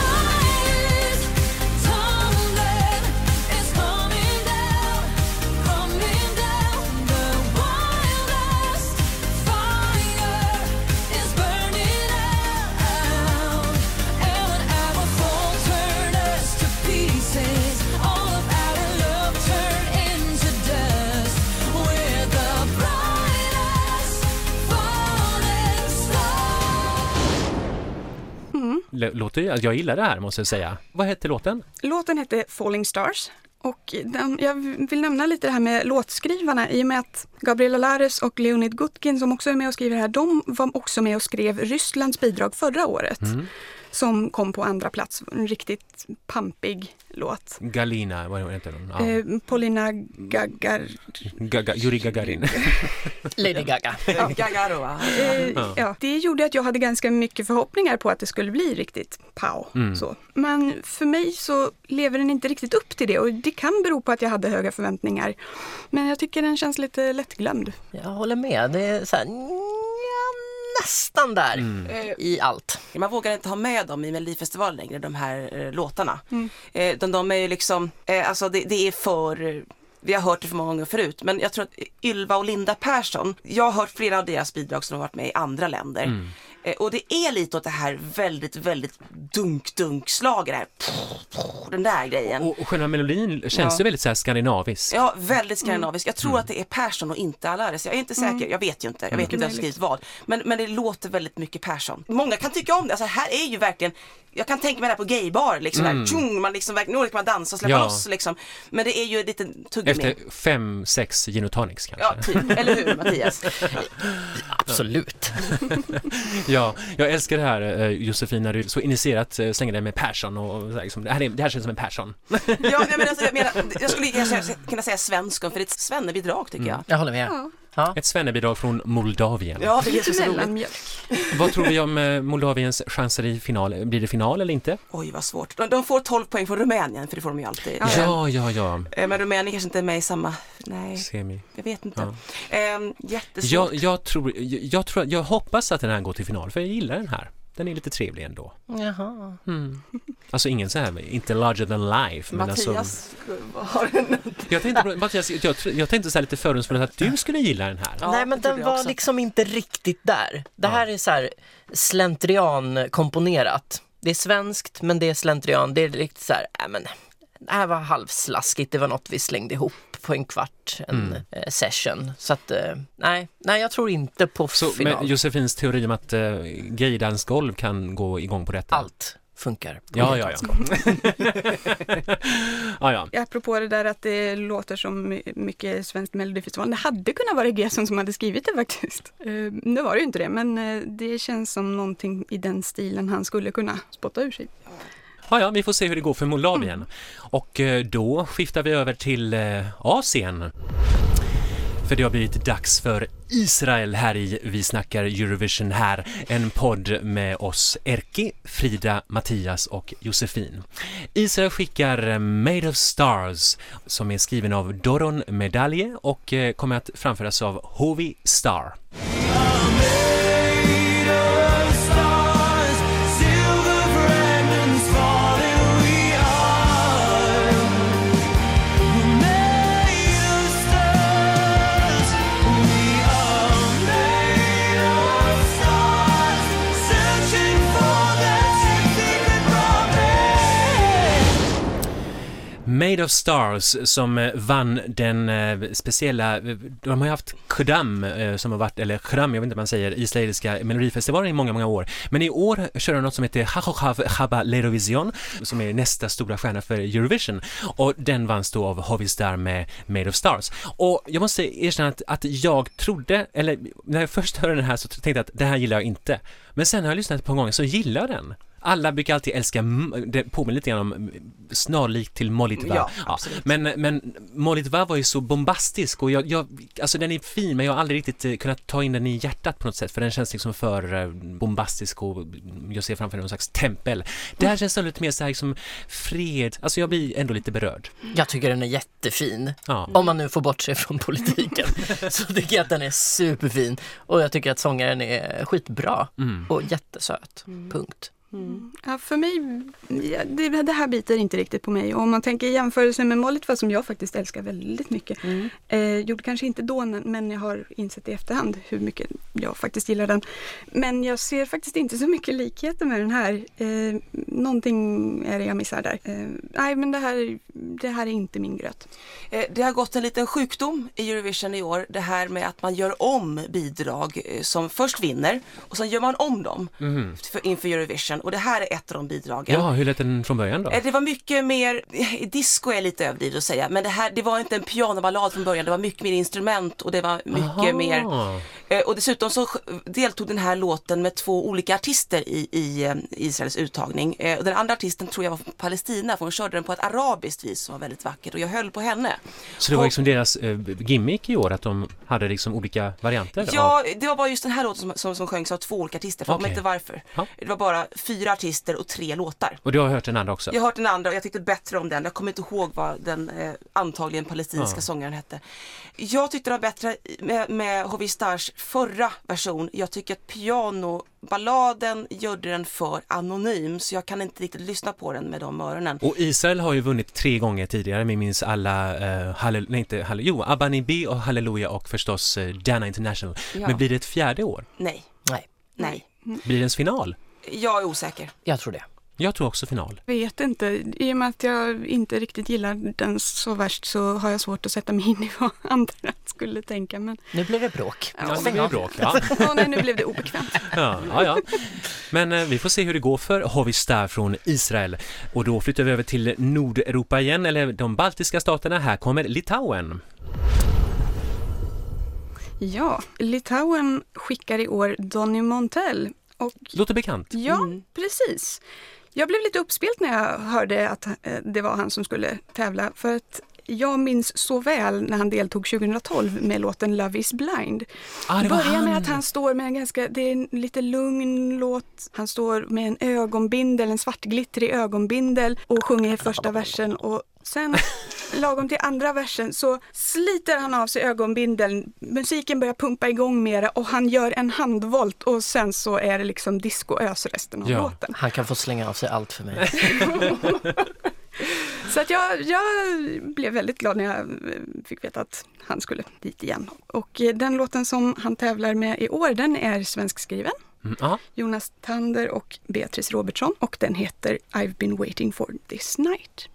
[SPEAKER 2] låter, jag gillar det här måste jag säga. Vad hette låten?
[SPEAKER 3] Låten hette Falling Stars. Och den, jag vill nämna lite det här med låtskrivarna i och med att Gabriela Lares och Leonid Gutkin som också är med och skriver här, de var också med och skrev Rysslands bidrag förra året. Som kom på andra plats, en riktigt pampig låt.
[SPEAKER 2] Galina, vad heter den? Ja.
[SPEAKER 3] Eh, Polina Gagar...
[SPEAKER 2] Gaga, Yuri Gagarin. [LAUGHS]
[SPEAKER 4] Lady Gaga.
[SPEAKER 5] Ja. Gagarova.
[SPEAKER 3] Eh,
[SPEAKER 2] Ja.
[SPEAKER 3] ja, det gjorde att jag hade ganska mycket förhoppningar på att det skulle bli riktigt pow.
[SPEAKER 2] Mm.
[SPEAKER 3] Så. Men för mig så lever den inte riktigt upp till det och det kan bero på att jag hade höga förväntningar. Men jag tycker den känns lite lättglömd.
[SPEAKER 4] Jag håller med. Det är så här, nästan där
[SPEAKER 5] Eh,
[SPEAKER 4] i allt.
[SPEAKER 5] Man vågar inte ha med dem i Melodifestivalen längre, de här eh, låtarna. Eh, de, de är ju liksom, eh, alltså det, det är för, vi har hört det för många gånger förut, men jag tror att Ylva och Linda Persson, jag har hört flera av deras bidrag som har varit med i andra länder. Eh, och det är lite åt det här väldigt, väldigt dunk-dunk-slag, det här, den där grejen.
[SPEAKER 2] Och, och själva melodin känns
[SPEAKER 5] Ja.
[SPEAKER 2] ju väldigt så här skandinavisk.
[SPEAKER 5] Ja, väldigt skandinavisk. Jag tror
[SPEAKER 2] Mm.
[SPEAKER 5] att det är Persson och inte Alaris. Jag är inte säker, jag vet ju inte. Jag vet inte vem som skrivit vad. Men, men det låter väldigt mycket Persson. Många kan tycka om det. Alltså här är ju verkligen, jag kan tänka mig det här på gaybar liksom. Där, tjung, man liksom, nu kan man dansa och släppa
[SPEAKER 2] Mm. Ja.
[SPEAKER 5] loss liksom. Men det är ju lite tuggummi.
[SPEAKER 2] Efter fem, sex gin och tonics kanske.
[SPEAKER 5] Ja, typ. Eller hur Mattias? [LAUGHS]
[SPEAKER 4] Absolut. [LAUGHS]
[SPEAKER 2] Ja, jag älskar det här eh, Josefin när du så initierat eh, slänger dig med Persson och, så här, liksom, det, här är, det här känns som en Persson.
[SPEAKER 5] Ja, men alltså, jag, menar, jag skulle kunna säga, svenskon för det är ett svennebidrag tycker jag.
[SPEAKER 4] Jag håller med.
[SPEAKER 3] Ja.
[SPEAKER 4] Ja.
[SPEAKER 2] Ett svennebidrag från Moldavien.
[SPEAKER 5] Ja, det är så, så roligt. [LAUGHS]
[SPEAKER 2] Vad tror vi om eh, Moldaviens chanser i final? Blir det final eller inte?
[SPEAKER 5] Oj, vad svårt. De, de får 12 poäng från Rumänien, för det får de ju alltid.
[SPEAKER 2] Ja, ja, ja.
[SPEAKER 5] Eh, Men Rumänien kanske inte är med i samma, nej,
[SPEAKER 2] Semi.
[SPEAKER 5] jag vet inte.
[SPEAKER 2] Ja.
[SPEAKER 5] Ehm, jättesvårt.
[SPEAKER 2] Jag, jag, tror, jag, jag tror, jag hoppas att den här går till final, för jag gillar den här. Den är lite trevlig ändå.
[SPEAKER 4] Jaha.
[SPEAKER 2] Alltså ingen så här, inte larger than life. Men alltså,
[SPEAKER 5] Mattias har en...
[SPEAKER 2] jag tänkte, på- Mattias, jag, jag tänkte så här lite fördomsfullt att du skulle gilla den här.
[SPEAKER 5] Ja,
[SPEAKER 4] Nej men den var
[SPEAKER 5] också.
[SPEAKER 4] liksom inte riktigt där. Det här är så här slentrian komponerat. Det är svenskt men det är slentrian. Det är riktigt så här, äh, men det här var halvslaskigt. Det var något vi slängde ihop på en kvart, en eh, session. Så att eh, nej, nej jag tror inte på
[SPEAKER 2] Så
[SPEAKER 4] final.
[SPEAKER 2] med Josefins teori om att uh, gaydansgolv kan gå igång på detta?
[SPEAKER 4] Allt funkar. på
[SPEAKER 2] Ja, ja, [LAUGHS] ja. ja, ja.
[SPEAKER 3] Apropå det där att det låter som my- mycket svenskt melodifestival. Det hade kunnat vara Gesson som hade skrivit det faktiskt. Uh, nu var det ju inte det, men eh, det känns som någonting i den stilen han skulle kunna spotta ur sig.
[SPEAKER 2] Ja, ja, vi får se hur det går för Moldavien. Och eh, då skiftar vi över till eh, Asien. För det har blivit dags för Israel här i Vi snackar Eurovision här. En podd med oss Erki, Frida, Mattias och Josefin. Israel skickar eh, Made of Stars som är skriven av Doron Medalje och kommer att framföras av Hovi Star. Made of Stars som eh, vann den eh, speciella, eh, de har ju haft Khdam som har varit, eller Khdam, jag vet inte vad man säger, israeliska melodifestivalen i många, många år. Men i år kör de något som heter Hachochav Chaba Lerovision, som är nästa stora stjärna för Eurovision och den vanns då av Hovistar med Made of Stars. Och jag måste erkänna att, att jag trodde, eller när jag först hörde den här så tänkte jag att det här gillar jag inte. Men sen har jag lyssnat på en gång så gillar jag den. Alla brukar alltid älska, det påminner lite grann om mm, snarlikt till Molitva.
[SPEAKER 5] Ja, absolut.
[SPEAKER 2] Men, men Molitva var ju så bombastisk och jag, jag, alltså den är fin men jag har aldrig riktigt eh, kunnat ta in den i hjärtat på något sätt för den känns liksom för eh, bombastisk och jag ser framför mig någon slags tempel. Det här känns så lite mer så här liksom fred, alltså jag blir ändå lite berörd.
[SPEAKER 4] Jag tycker den är jättefin.
[SPEAKER 2] Ja.
[SPEAKER 4] Om man nu får bortse från politiken [LAUGHS] så tycker jag att den är superfin. Och jag tycker att sångaren är skitbra
[SPEAKER 2] Mm.
[SPEAKER 4] och jättesöt. Punkt.
[SPEAKER 3] Ja, för mig, ja, det, det här biter inte riktigt på mig. Och om man tänker i jämförelse med Molitva som jag faktiskt älskar väldigt mycket. Eh, gjorde kanske inte då, men jag har insett i efterhand hur mycket jag faktiskt gillar den. Men jag ser faktiskt inte så mycket likheter med den här. Eh, någonting är det jag missar där. Eh, nej, men det här, det här är inte min gröt.
[SPEAKER 5] Eh, Det har gått en liten sjukdom i Eurovision i år. Det här med att man gör om bidrag eh, som först vinner och sen gör man om dem för, inför Eurovision. Och det här är ett av de bidragen.
[SPEAKER 2] Ja, hur lät den från början då?
[SPEAKER 5] Eh, Det var mycket mer, disco är lite överdrivet att säga, men det här det var inte en pianoballad från början, det var mycket mer instrument och det var mycket
[SPEAKER 2] Aha.
[SPEAKER 5] mer Och dessutom så deltog den här låten med två olika artister i, i eh, Israels uttagning. Eh, Och den andra artisten tror jag var från Palestina för hon körde den på ett arabiskt vis som var väldigt vackert och jag höll på henne.
[SPEAKER 2] Så det var
[SPEAKER 5] och-
[SPEAKER 2] liksom deras eh, gimmick i år att de hade liksom olika varianter? av-
[SPEAKER 5] Ja, det var bara just den här låten som, som, som sjöngs av två olika artister, för
[SPEAKER 2] Okej.
[SPEAKER 5] inte varför.
[SPEAKER 2] Ja.
[SPEAKER 5] Det var bara fyra artister och tre låtar.
[SPEAKER 2] Och du har hört den andra också?
[SPEAKER 5] Jag har hört den andra och jag tyckte bättre om den. Jag kommer inte ihåg vad den eh, antagligen palestinska
[SPEAKER 2] Ja.
[SPEAKER 5] sångaren hette. Jag tyckte det var bättre med, med Hovi Stars förra version. Jag tycker att pianoballaden gjorde den för anonym så jag kan inte riktigt lyssna på den med de öronen.
[SPEAKER 2] Och Israel har ju vunnit tre gånger tidigare, vi minns alla, uh, hallel- nej inte hallel- jo, Abba B och Halleluja och förstås uh, Dana International.
[SPEAKER 5] Ja.
[SPEAKER 2] Men blir det ett fjärde år?
[SPEAKER 5] Nej,
[SPEAKER 4] Nej.
[SPEAKER 5] nej.
[SPEAKER 2] Blir det ens final?
[SPEAKER 5] Jag är osäker.
[SPEAKER 4] Jag tror det.
[SPEAKER 2] Jag tror också final.
[SPEAKER 3] Vet inte, i och med att jag inte riktigt gillar den så värst så har jag svårt att sätta mig in i vad [LAUGHS] andra skulle tänka. Men
[SPEAKER 4] Nu blir det bråk.
[SPEAKER 3] Ja,
[SPEAKER 2] Ja, det bråk. Ja. [LAUGHS]
[SPEAKER 3] Åh, nej, nu blev det obekvämt.
[SPEAKER 2] Ja, ja, ja. Men eh, vi får se hur det går för Hovistar från Israel. Och då flyttar vi över till Nordeuropa igen, eller de baltiska staterna. Här kommer Litauen.
[SPEAKER 3] Ja, Litauen skickar i år Donny Montell. Och
[SPEAKER 2] Låter bekant.
[SPEAKER 3] ja,
[SPEAKER 5] Mm.
[SPEAKER 3] precis. Jag blev lite uppspelt när jag hörde att eh, det var han som skulle tävla. För att jag minns så väl när han deltog 2012 med låten Love is blind.
[SPEAKER 2] Ah,
[SPEAKER 3] Det börjar med att han står med en ganska, det är en lite lugn låt. Han står med en ögonbindel, en svartglittrig ögonbindel och sjunger första versen och sen lagom till andra versen så sliter han av sig ögonbindeln. Musiken börjar pumpa igång mera och han gör en handvolt och sen så är det liksom discoös resten av
[SPEAKER 2] Ja.
[SPEAKER 3] låten.
[SPEAKER 4] Han kan få slänga av sig allt för mig. [LAUGHS]
[SPEAKER 3] Så att jag, jag blev väldigt glad när jag fick veta att han skulle dit igen. Och den låten som han tävlar med i år, den är svenskskriven.
[SPEAKER 2] Mm.
[SPEAKER 3] Jonas Tander och Beatrice Robertsson och den heter I've been waiting for this night.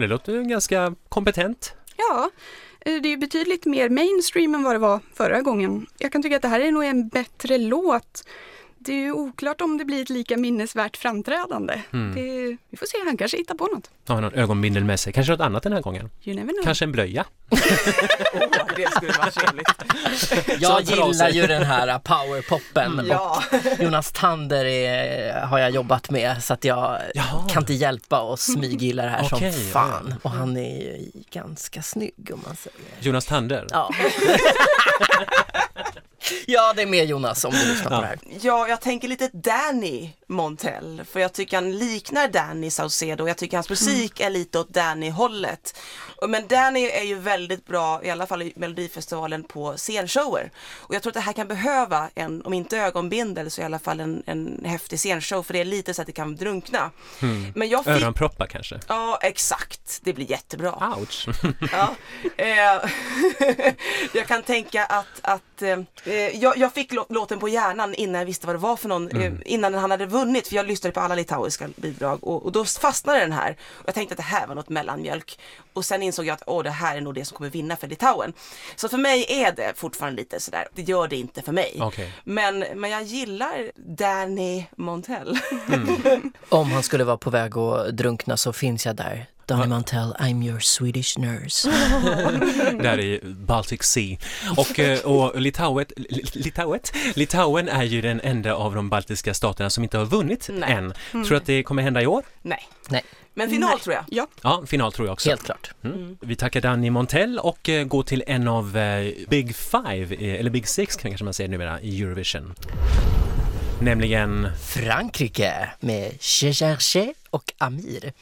[SPEAKER 2] Det låter ju ganska kompetent.
[SPEAKER 3] Ja, eh, det är betydligt mer mainstream än vad det var förra gången. Jag kan tycka att det här är nog en bättre låt. Det är ju oklart om det blir ett lika minnesvärt framträdande.
[SPEAKER 2] Mm.
[SPEAKER 3] Det, vi får se, han kanske hittar på något.
[SPEAKER 2] Har han någon ögonbindel med sig? Kanske något annat den här gången?
[SPEAKER 3] You never know.
[SPEAKER 2] Kanske en blöja?
[SPEAKER 5] Åh, [LAUGHS] [LAUGHS] det skulle vara trevligt.
[SPEAKER 4] Jag gillar ju den här powerpoppen.
[SPEAKER 5] Ja.
[SPEAKER 4] Och [LAUGHS] Jonas Tander är, har jag jobbat med så att jag
[SPEAKER 2] Jaha.
[SPEAKER 4] kan inte hjälpa att smyggilla det här
[SPEAKER 2] Okej,
[SPEAKER 4] som
[SPEAKER 2] ja,
[SPEAKER 4] fan.
[SPEAKER 2] ja.
[SPEAKER 4] Och han är ju ganska snygg om man säger.
[SPEAKER 2] Jonas Tander?
[SPEAKER 4] Ja. [LAUGHS] ja, det är med Jonas om du lyssnar på det här.
[SPEAKER 5] Ja, jag tänker lite Danny Montell, för jag tycker han liknar Danny Saucedo. Jag tycker hans musik är lite åt Danny-hållet. Men Danny är ju väldigt bra, i alla fall i Melodifestivalen, på scenshower. Och jag tror att det här kan behöva en, om inte ögonbindel, så i alla fall en, en häftig scenshow, för det är lite så att det kan drunkna. Men jag fick...
[SPEAKER 2] Öronproppar kanske?
[SPEAKER 5] Ja, exakt. Det blir jättebra.
[SPEAKER 2] Ouch!
[SPEAKER 5] Ja, [LAUGHS] eh, [LAUGHS] jag kan tänka att, att eh, jag, jag fick lå- låten på hjärnan innan jag visste vad det var för någon, eh, innan han hade vunnit, för jag lyssnade på alla litauiska bidrag och, och då fastnade den här. Och jag tänkte att det här var något mellanmjölk. Och sen insåg jag att åh, det här är nog det som kommer vinna för Litauen. Så för mig är det fortfarande lite sådär, det gör det inte för mig.
[SPEAKER 2] Okej.
[SPEAKER 5] Men, men jag gillar Danny Montell. [LAUGHS]
[SPEAKER 4] Om han skulle vara på väg att drunkna så finns jag där. Donny Montell, I'm your Swedish nurse. [LAUGHS]
[SPEAKER 2] Där i Baltic Sea. Och, eh, och Litauet, Li- Litauet, Litauen är ju den enda av de baltiska staterna som inte har vunnit
[SPEAKER 5] Nej.
[SPEAKER 2] än. Tror du att det kommer hända i år?
[SPEAKER 5] Nej,
[SPEAKER 4] Nej,
[SPEAKER 5] men final
[SPEAKER 3] Nej.
[SPEAKER 5] tror jag.
[SPEAKER 3] Ja,
[SPEAKER 2] Ja, final tror jag också.
[SPEAKER 4] helt klart.
[SPEAKER 2] Mm. Vi tackar Danny Montell och eh, går till en av eh, Big Five, eh, eller Big Six kanske man säger numera, i Eurovision. Nämligen,
[SPEAKER 4] Frankrike med cherche och Amir.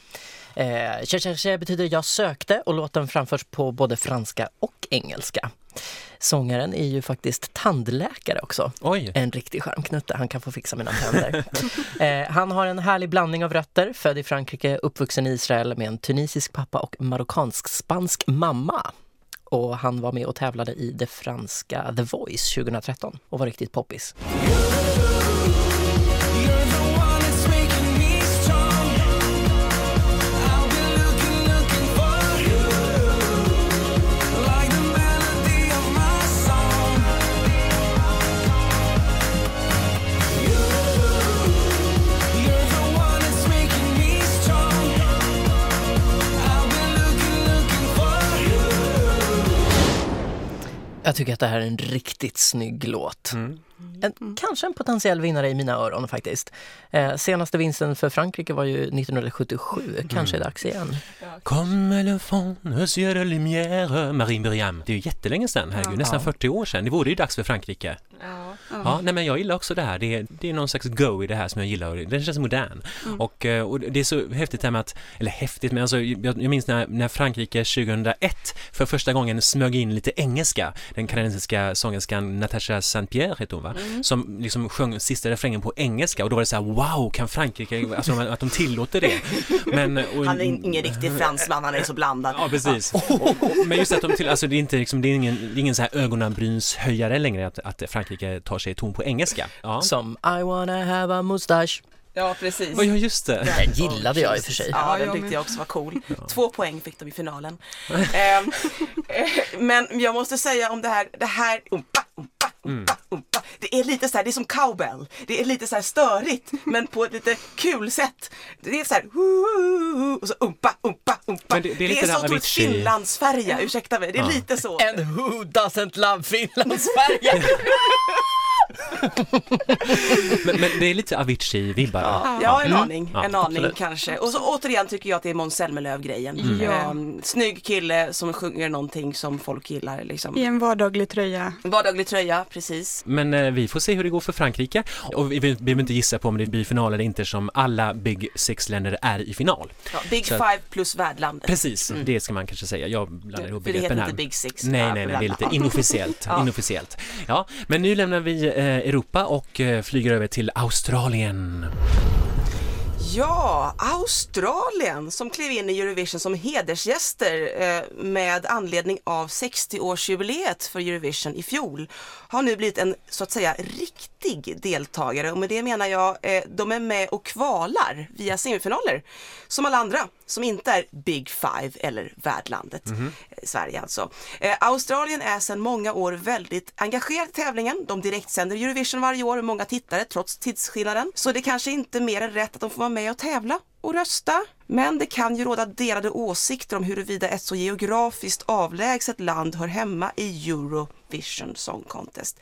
[SPEAKER 4] Eh, cherche betyder jag sökte och låten framförs på både franska och engelska. Sångaren är ju faktiskt tandläkare också.
[SPEAKER 2] oj,
[SPEAKER 4] En riktig charmknutte, han kan få fixa mina tänder. [LAUGHS] eh, han har en härlig blandning av rötter, född i Frankrike, uppvuxen i Israel med en tunisisk pappa och marockansk-spansk mamma. Och han var med och tävlade i det franska The Voice 2013 och var riktigt poppis. Tycker att det här är en riktigt snygg låt. Mm. En, kanske en potentiell vinnare i mina öron faktiskt. Eh, senaste vinsten för Frankrike var ju 1977, kanske är dags igen.
[SPEAKER 2] Comme le fond, monsieur de lumière, Marie Miriam. Det är ju jättelänge sedan, herregud,
[SPEAKER 5] Ja.
[SPEAKER 2] nästan
[SPEAKER 4] Ja.
[SPEAKER 2] 40 år sedan. Det vore ju dags för Frankrike.
[SPEAKER 5] Ja.
[SPEAKER 2] Ja, nej men jag gillar också det här. Det är, det är någon slags go i det här som jag gillar. Den känns modern. Och, eh, och det är så häftigt det här med att, eller häftigt, men alltså, jag, jag minns när, när Frankrike 2001 för första gången smög in lite engelska. Den kanadensiska sångerskan Natasha Saint-Pierre heter hon va? Som liksom sjöng sista refrängen på engelska och då var det så här wow, kan Frankrike, alltså att de tillåter det. Men, och,
[SPEAKER 5] Han är ingen riktig fransman, han är så blandad.
[SPEAKER 2] Ja, precis. Och, och, men just att de till, alltså det är inte liksom, det är ingen, det är ingen så här ögonbrynshöjare längre att, att Frankrike tar sig ton på engelska. Ja,
[SPEAKER 4] Som I wanna have a mustache.
[SPEAKER 5] Ja, precis.
[SPEAKER 2] ja just det.
[SPEAKER 4] Den gillade jag i och för sig.
[SPEAKER 5] Ja, den
[SPEAKER 3] jag
[SPEAKER 5] tyckte jag också var cool. Två poäng fick de i finalen. Ehm, eh, men jag måste säga om det här, det här umpa, umpa, umpa, umpa. Det är lite så här, det är som cowbell. Det är lite så här störigt [LAUGHS] men på ett lite kul sätt. Det är så här och så umpa, umpa, umpa.
[SPEAKER 2] Men det- det är lite
[SPEAKER 5] är
[SPEAKER 2] det
[SPEAKER 5] så
[SPEAKER 2] här
[SPEAKER 5] otroligt. Finlandsfärja, ursäkta mig. Det är
[SPEAKER 2] Ja.
[SPEAKER 5] lite så.
[SPEAKER 4] And who doesn't love Finlandsfärja? [LAUGHS] [LAUGHS] [LAUGHS]
[SPEAKER 2] Men, men det är lite Avicii-vibbar. va?
[SPEAKER 5] Ja, en aning.
[SPEAKER 2] Mm. Ja,
[SPEAKER 5] en aning
[SPEAKER 4] absolut.
[SPEAKER 5] kanske. Och så återigen tycker jag att det är Måns Zelmerlöw-grejen.
[SPEAKER 3] Ja.
[SPEAKER 5] Ehm, snygg kille som sjunger någonting som folk gillar. Liksom.
[SPEAKER 3] I en vardaglig tröja.
[SPEAKER 5] Vardaglig tröja, precis.
[SPEAKER 2] Men eh, vi får se hur det går för Frankrike. Och vi behöver inte gissa på om det blir final eller inte som alla Big Six-länder är i final.
[SPEAKER 5] Ja, Big
[SPEAKER 2] Så-
[SPEAKER 5] Five plus värdlandet.
[SPEAKER 2] Precis, det ska man kanske säga. Jag blandar ihop
[SPEAKER 5] För det
[SPEAKER 2] begreppen
[SPEAKER 5] heter
[SPEAKER 2] här.
[SPEAKER 5] inte Big Six.
[SPEAKER 2] Nej,
[SPEAKER 5] Ja,
[SPEAKER 2] nej, nej, det är lite
[SPEAKER 5] ja.
[SPEAKER 2] inofficiellt. [LAUGHS]
[SPEAKER 5] Ja.
[SPEAKER 2] inofficiellt. Ja, men nu lämnar vi eh, Eh, Europa och eh, flyger över till Australien.
[SPEAKER 5] Ja, Australien som klev in i Eurovision som hedersgäster eh, med anledning av 60-årsjubileet för Eurovision i fjol har nu blivit en så att säga riktig deltagare och med det menar jag eh, de är med och kvalar via semifinaler som alla andra som inte är Big Five eller värdlandet eh, Sverige alltså. Eh, Australien är sedan många år väldigt engagerad i tävlingen. De direktsänder Eurovision varje år med många tittare trots tidsskillnaden. Så det kanske inte är mer än rätt att de får vara med och tävla och rösta. Men det kan ju råda delade åsikter om huruvida ett så geografiskt avlägset land hör hemma i Eurovision Song Contest.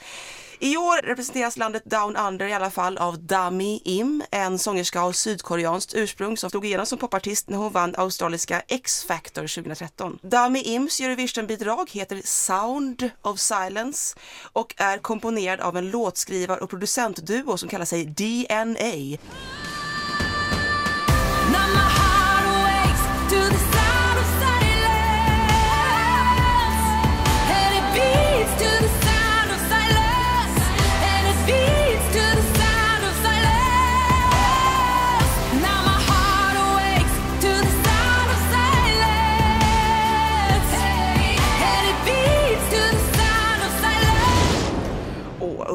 [SPEAKER 5] I år representeras landet Down Under i alla fall av Dami Im, en sångerska av sydkoreanskt ursprung som slog igenom som popartist när hon vann australiska X-Factor 2013. Dami Ims Eurovision-bidrag heter Sound of Silence och är komponerad av en låtskrivar och producentduo som kallar sig DNA.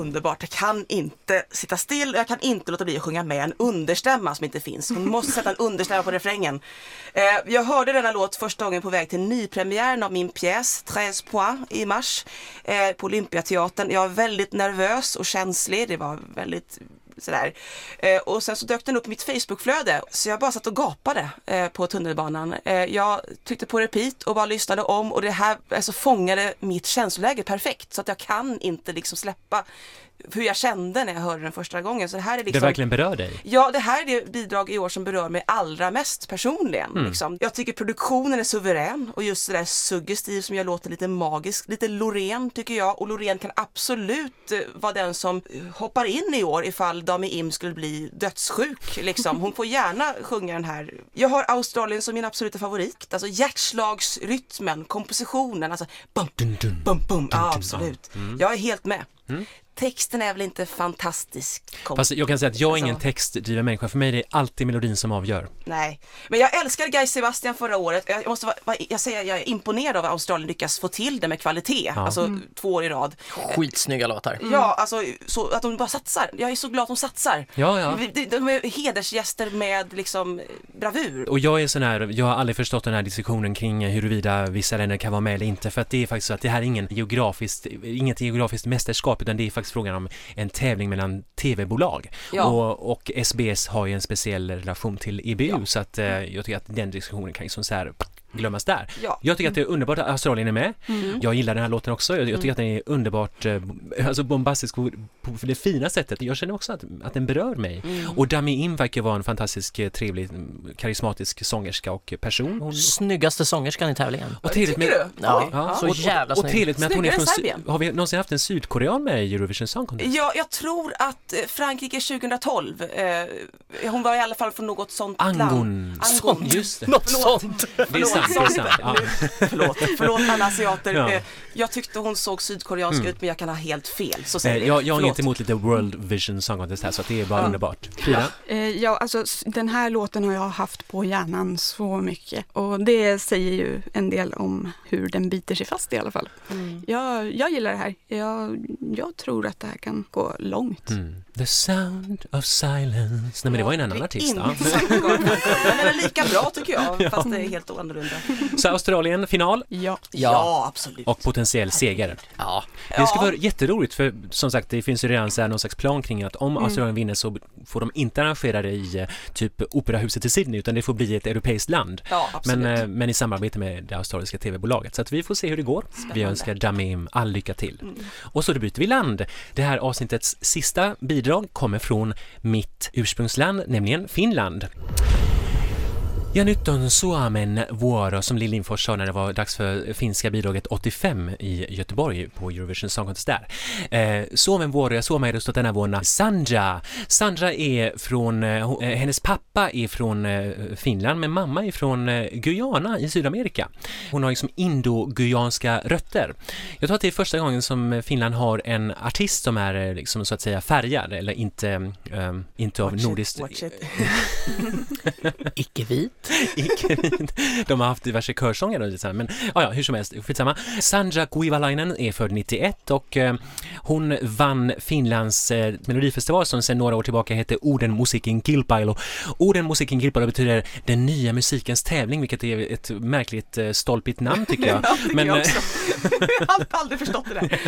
[SPEAKER 5] Underbart. Jag kan inte sitta still och jag kan inte låta bli att sjunga med en understämma som inte finns. Hon måste sätta en [LAUGHS] understämma på refrängen. Eh, jag hörde denna låt första gången på väg till nypremiären av min pjäs 13 points i mars eh, på Olympiateatern. Jag var väldigt nervös och känslig. Det var väldigt sådär. Eh, och sen så dök den upp i mitt Facebookflöde så jag bara satt och gapade eh, på tunnelbanan. Eh, jag tryckte på repeat och bara lyssnade om och det här alltså, fångade mitt känsloläge perfekt så att jag kan inte liksom släppa hur jag kände när jag hörde den första gången. Så det här är
[SPEAKER 2] Det
[SPEAKER 5] liksom
[SPEAKER 2] verkligen berör dig.
[SPEAKER 5] Ja, det här är det bidrag i år som berör mig allra mest personligen.
[SPEAKER 2] Mm.
[SPEAKER 5] Liksom. Jag tycker produktionen är suverän och just det där suggestiv som jag låter lite magisk, lite Loreen tycker jag. Och Loreen kan absolut eh, vara den som eh, hoppar in i år ifall Dami Im skulle bli dödssjuk. Liksom. Hon får gärna [LAUGHS] sjunga den här. Jag har Australien som min absoluta favorit. Alltså hjärtslagsrytmen, kompositionen, alltså bum,
[SPEAKER 2] Dun, dun.
[SPEAKER 5] bum, bum. Ja, absolut.
[SPEAKER 2] Mm.
[SPEAKER 5] Jag är helt med. Texten är väl inte fantastisk. kom-
[SPEAKER 2] Fast jag kan säga att jag är ingen
[SPEAKER 5] Alltså-
[SPEAKER 2] textdriven människa. För mig är det alltid melodin som avgör.
[SPEAKER 5] Nej, men jag älskade Guy Sebastian förra året. Jag måste vara, jag säger jag är imponerad av att Australien lyckas få till det med kvalitet.
[SPEAKER 2] Ja.
[SPEAKER 5] Alltså två år i rad.
[SPEAKER 4] Skitsnygga låtar.
[SPEAKER 5] Ja, alltså så att de bara satsar. Jag är så glad att de satsar.
[SPEAKER 2] Ja, ja.
[SPEAKER 5] De, de är hedersgäster med liksom bravur.
[SPEAKER 2] Och jag är sån här, jag har aldrig förstått den här diskussionen kring huruvida vissa länder kan vara med eller inte. För att det är faktiskt så att det här är ingen geografiskt, inget geografiskt mästerskap utan det är faktiskt frågan om en tävling mellan tv-bolag.
[SPEAKER 5] Ja.
[SPEAKER 2] Och, och SBS har ju en speciell relation till EBU så att eh, jag tycker att den diskussionen kan liksom så här glömmas där.
[SPEAKER 5] Ja.
[SPEAKER 2] Jag tycker att det är underbart att Australien är med.
[SPEAKER 3] Mm.
[SPEAKER 2] Jag gillar den här låten också. Jag, jag tycker att den är underbart eh, alltså bombastisk på, på det fina sättet. Jag känner också att, att den berör mig.
[SPEAKER 5] Mm.
[SPEAKER 2] Och Dami Im verkar vara en fantastisk, eh, trevlig, mm, karismatisk sångerska och person. Hon,
[SPEAKER 4] Snyggaste sångerskan i tävlingen.
[SPEAKER 2] och trevligt med,
[SPEAKER 5] du?
[SPEAKER 4] Ja.
[SPEAKER 2] Ja,
[SPEAKER 4] så
[SPEAKER 2] och,
[SPEAKER 4] jävla
[SPEAKER 2] och, och
[SPEAKER 4] snygg.
[SPEAKER 2] trevligt med att hon är från
[SPEAKER 5] Serbien.
[SPEAKER 2] Har vi någonsin haft en sydkorean med i Eurovision Song Contest?
[SPEAKER 5] Ja, jag tror att eh, Frankrike 2012, eh, hon var i alla fall från något sånt land.
[SPEAKER 2] Angon.
[SPEAKER 5] Angon.
[SPEAKER 2] Just det.
[SPEAKER 4] Något
[SPEAKER 5] Förlåt.
[SPEAKER 4] sånt.
[SPEAKER 2] Det är sant. Sant. Ja.
[SPEAKER 5] Förlåt, förlåt alla asiater.
[SPEAKER 2] Ja.
[SPEAKER 5] Eh, Jag tyckte hon såg sydkoreansk ut men jag kan ha helt fel. Så säger
[SPEAKER 2] Eh. Jag, jag är inte emot lite World Vision Song Contest här så det är bara
[SPEAKER 5] Ja.
[SPEAKER 2] underbart. Frida?
[SPEAKER 3] Eh, Ja, alltså den här låten har jag haft på hjärnan så mycket och det säger ju en del om hur den biter sig fast i alla fall.
[SPEAKER 5] Mm.
[SPEAKER 3] Jag, jag gillar det här. Jag, jag tror att det här kan gå långt.
[SPEAKER 2] Mm. The sound of silence. Nej men det var ju en annan artist. Ja.
[SPEAKER 5] inte gång. Men den är lika bra tycker jag, [LAUGHS] fast det är helt annorlunda.
[SPEAKER 2] Så Australien final
[SPEAKER 3] Ja.
[SPEAKER 5] Ja, absolut.
[SPEAKER 2] och potentiell seger.
[SPEAKER 4] Ja,
[SPEAKER 2] Det ska vara jätteroligt för som sagt det finns ju redan så här någon slags plan kring att om Australien vinner så får de inte arrangera det i eh, typ operahuset i Sydney utan det får bli ett europeiskt land.
[SPEAKER 5] Ja, absolut.
[SPEAKER 2] Men, eh, men i samarbete med det australiska tv-bolaget. Så att vi får se hur det går. Vi
[SPEAKER 5] Spännande. Mm.
[SPEAKER 2] önskar Damim all lycka till. Och så byter vi land. Det här avsnittets sista bidrag kommer från mitt ursprungsland, nämligen Finland. Ja, nyt on Suomen vuoro, som Lill Lindfors sa när det var dags för finska bidraget 85 i Göteborg på Eurovision Song Contest där. Eh, Suomen vuoro ja Suomen edustat denna vuonna Sandra. Sandra är från, eh, eh, hennes pappa är från eh, Finland men mamma är från eh, Guyana i Sydamerika. Hon har liksom indo-guyanska rötter. Jag tror att det är första gången som Finland har en artist som är eh, liksom så att säga färgad eller inte, eh, inte av
[SPEAKER 5] Watch it,
[SPEAKER 2] nordiskt
[SPEAKER 5] watch it. [LAUGHS]
[SPEAKER 4] icke-vit. [LAUGHS]
[SPEAKER 2] De har haft diverse körsånger och lite så här, men ja, ja, hur som helst, skitsamma. Sandra Kuivalainen är född 91 och eh, hon vann Finlands eh, melodifestival som sedan några år tillbaka heter Orden musikin kilpailu. Orden musikin kilpailu betyder den nya musikens tävling, vilket är ett märkligt eh, stolpigt namn tycker jag. [LAUGHS]
[SPEAKER 5] Ja,
[SPEAKER 2] Men,
[SPEAKER 5] jag
[SPEAKER 2] eh,
[SPEAKER 5] också. [LAUGHS] Jag har aldrig förstått det där.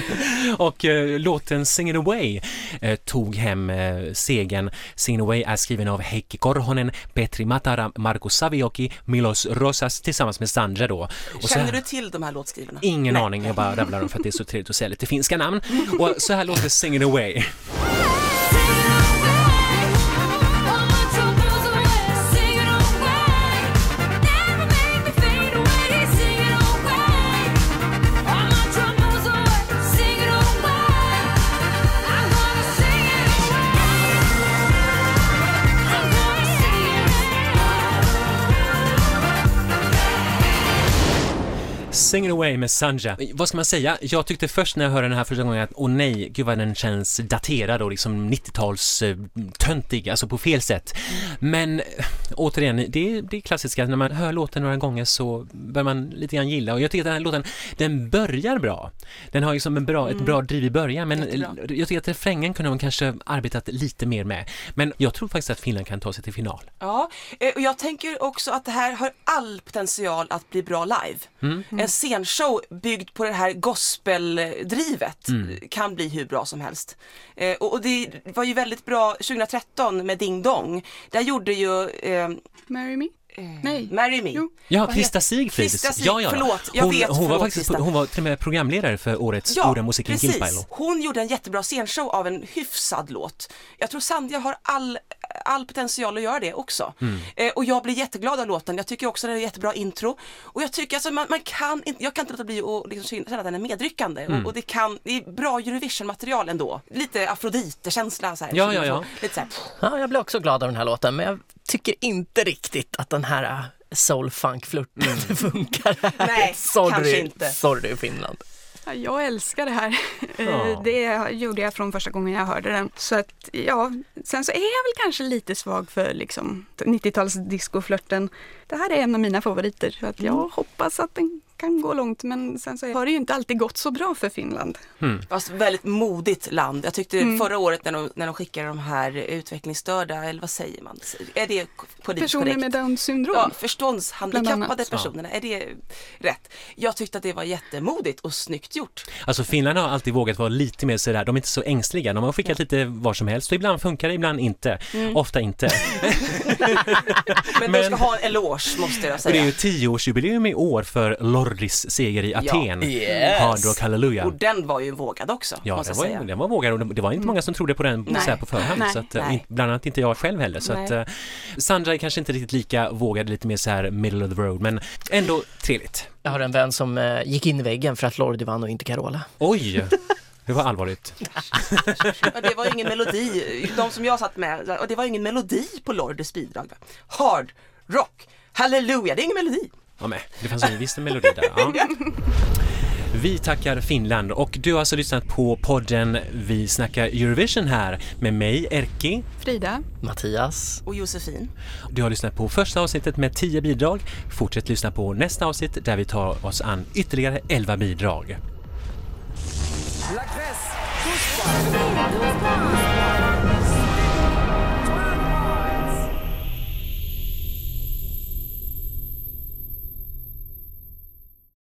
[SPEAKER 2] och eh, låten Sing It Away eh, tog hem eh, segern. Sing It Away är skriven av Heikki Korhonen, Petri Matara, Marko Savioki, Milos Rosas tillsammans med Sandra då. Och
[SPEAKER 5] Känner
[SPEAKER 2] här-
[SPEAKER 5] du till de här låtskrivarna?
[SPEAKER 2] Ingen
[SPEAKER 5] Nej.
[SPEAKER 2] aning, jag bara rabblar dem för att det är så trevligt att säga lite finska namn. Och så här låter Sing It Away. [LAUGHS] Sing It Away med Sanja. Vad ska man säga? Jag tyckte först när jag hörde den här första gången att åh nej, gud vad den känns daterad och liksom 90-tals eh, töntig, alltså på fel sätt. Men eh, återigen, det är det är klassiska, när man hör låten några gånger så börjar man lite grann gilla och jag tycker att den här låten, den börjar bra. Den har liksom en bra, ett bra driv i början men
[SPEAKER 5] Jättebra.
[SPEAKER 2] jag tycker att refrängen kunde man kanske arbetat lite mer med. Men jag tror faktiskt att Finland kan ta sig till final.
[SPEAKER 5] Ja, eh, och jag tänker också att det här har all potential att bli bra live.
[SPEAKER 2] Mm.
[SPEAKER 5] Scenshow byggd på det här gospeldrivet
[SPEAKER 2] Mm.
[SPEAKER 5] kan bli hur bra som helst. Eh, och, och det var ju väldigt bra 2013 med Ding Dong. Där gjorde ju eh,
[SPEAKER 3] Marry me? Nej.
[SPEAKER 5] Marry Me.
[SPEAKER 3] Jo.
[SPEAKER 2] Ja, Krista Sigfrid.
[SPEAKER 5] Krista Sig-
[SPEAKER 2] ja, ja, ja.
[SPEAKER 5] förlåt, jag
[SPEAKER 2] hon,
[SPEAKER 5] vet,
[SPEAKER 2] hon var
[SPEAKER 5] förlåt,
[SPEAKER 2] faktiskt,
[SPEAKER 5] Krista.
[SPEAKER 2] hon var till och med programledare för årets
[SPEAKER 5] Ja,
[SPEAKER 2] Orden musiken. Kilpailo.
[SPEAKER 5] Hon gjorde en jättebra scenshow av en hyfsad låt. Jag tror Sandra har all, all potential att göra det också.
[SPEAKER 2] Mm.
[SPEAKER 5] Eh, och jag blir jätteglad av låten. Jag tycker också att det är jättebra intro. Och jag tycker alltså man, man kan inte, jag kan inte låta bli att liksom känna att den är medryckande.
[SPEAKER 2] Mm.
[SPEAKER 5] Och, och det kan, det är bra Eurovision-material ändå. Lite Afrodite-känsla så här.
[SPEAKER 2] Ja, ja, ja.
[SPEAKER 5] Lite så här.
[SPEAKER 4] Ja, jag blir också glad av den här låten men jag tycker inte riktigt att den här äh, soul funk flirten [LAUGHS] funkar här.
[SPEAKER 5] Nej,
[SPEAKER 4] sorry,
[SPEAKER 5] kanske inte.
[SPEAKER 4] Sorry Finland.
[SPEAKER 3] Ja, Jag älskar det här. [LAUGHS] Eh,
[SPEAKER 2] Ja.
[SPEAKER 3] Det gjorde jag från första gången jag hörde den. Så att, ja, sen så är jag väl kanske lite svag för liksom 90-tals discoflörten. Det här är en av mina favoriter, så att jag hoppas att den kan gå långt men sen så har det ju inte alltid gått så bra för Finland.
[SPEAKER 5] Fast väldigt modigt land. Jag tyckte
[SPEAKER 3] Mm.
[SPEAKER 5] förra året när de, när de skickade de här utvecklingsstörda, eller vad säger man? Är det politiskt
[SPEAKER 3] Personer
[SPEAKER 5] korrekt?
[SPEAKER 3] med Downs syndrom.
[SPEAKER 5] Ja, förståndshandikappade personerna, är det rätt? Jag tyckte att det var jättemodigt och snyggt gjort.
[SPEAKER 2] Alltså Finland har alltid vågat vara lite mer sådär, de är inte så ängsliga. De har skickat lite var som helst och ibland funkar det, ibland inte.
[SPEAKER 5] Mm.
[SPEAKER 2] Ofta inte.
[SPEAKER 5] Men, [LAUGHS]
[SPEAKER 2] Men-
[SPEAKER 5] de ska ha en eloge måste jag
[SPEAKER 2] Och det är
[SPEAKER 5] säga.
[SPEAKER 2] ju tioårsjubileum i år för Lordis seger i Aten.
[SPEAKER 4] Yes.
[SPEAKER 2] Hard Rock Hallelujah.
[SPEAKER 5] Och den var ju vågad också,
[SPEAKER 2] Ja,
[SPEAKER 5] måste
[SPEAKER 2] den var,
[SPEAKER 5] säga.
[SPEAKER 2] ju- den var vågad och det- det var inte många som trodde på den
[SPEAKER 5] Nej.
[SPEAKER 2] så här på förhand.
[SPEAKER 3] Nej.
[SPEAKER 2] Så att, eh,
[SPEAKER 5] Nej.
[SPEAKER 2] bland annat inte jag själv heller. Så
[SPEAKER 5] Nej.
[SPEAKER 2] att, eh, Sandra är kanske inte riktigt lika vågad, lite mer så här middle of the road, men ändå trevligt.
[SPEAKER 4] Jag har en vän som eh, gick in i väggen för att Lordi vann och inte Carola.
[SPEAKER 2] Oj, det var allvarligt. [LAUGHS]
[SPEAKER 5] Ja, det var ingen melodi, de som jag satt med, och det var ingen melodi på Lordes bidrag. Hard, rock, halleluja, det är ingen melodi.
[SPEAKER 2] Ja, men, det fanns en melodi där. Ja. [LAUGHS] Vi tackar Finland och du har alltså lyssnat på podden Vi snackar Eurovision här med mig, Erki.
[SPEAKER 3] Frida,
[SPEAKER 4] Mattias.
[SPEAKER 5] Och Josefin.
[SPEAKER 2] Du har lyssnat på första avsnittet med 10 bidrag. Fortsätt lyssna på nästa avsnitt där vi tar oss an ytterligare 11 bidrag.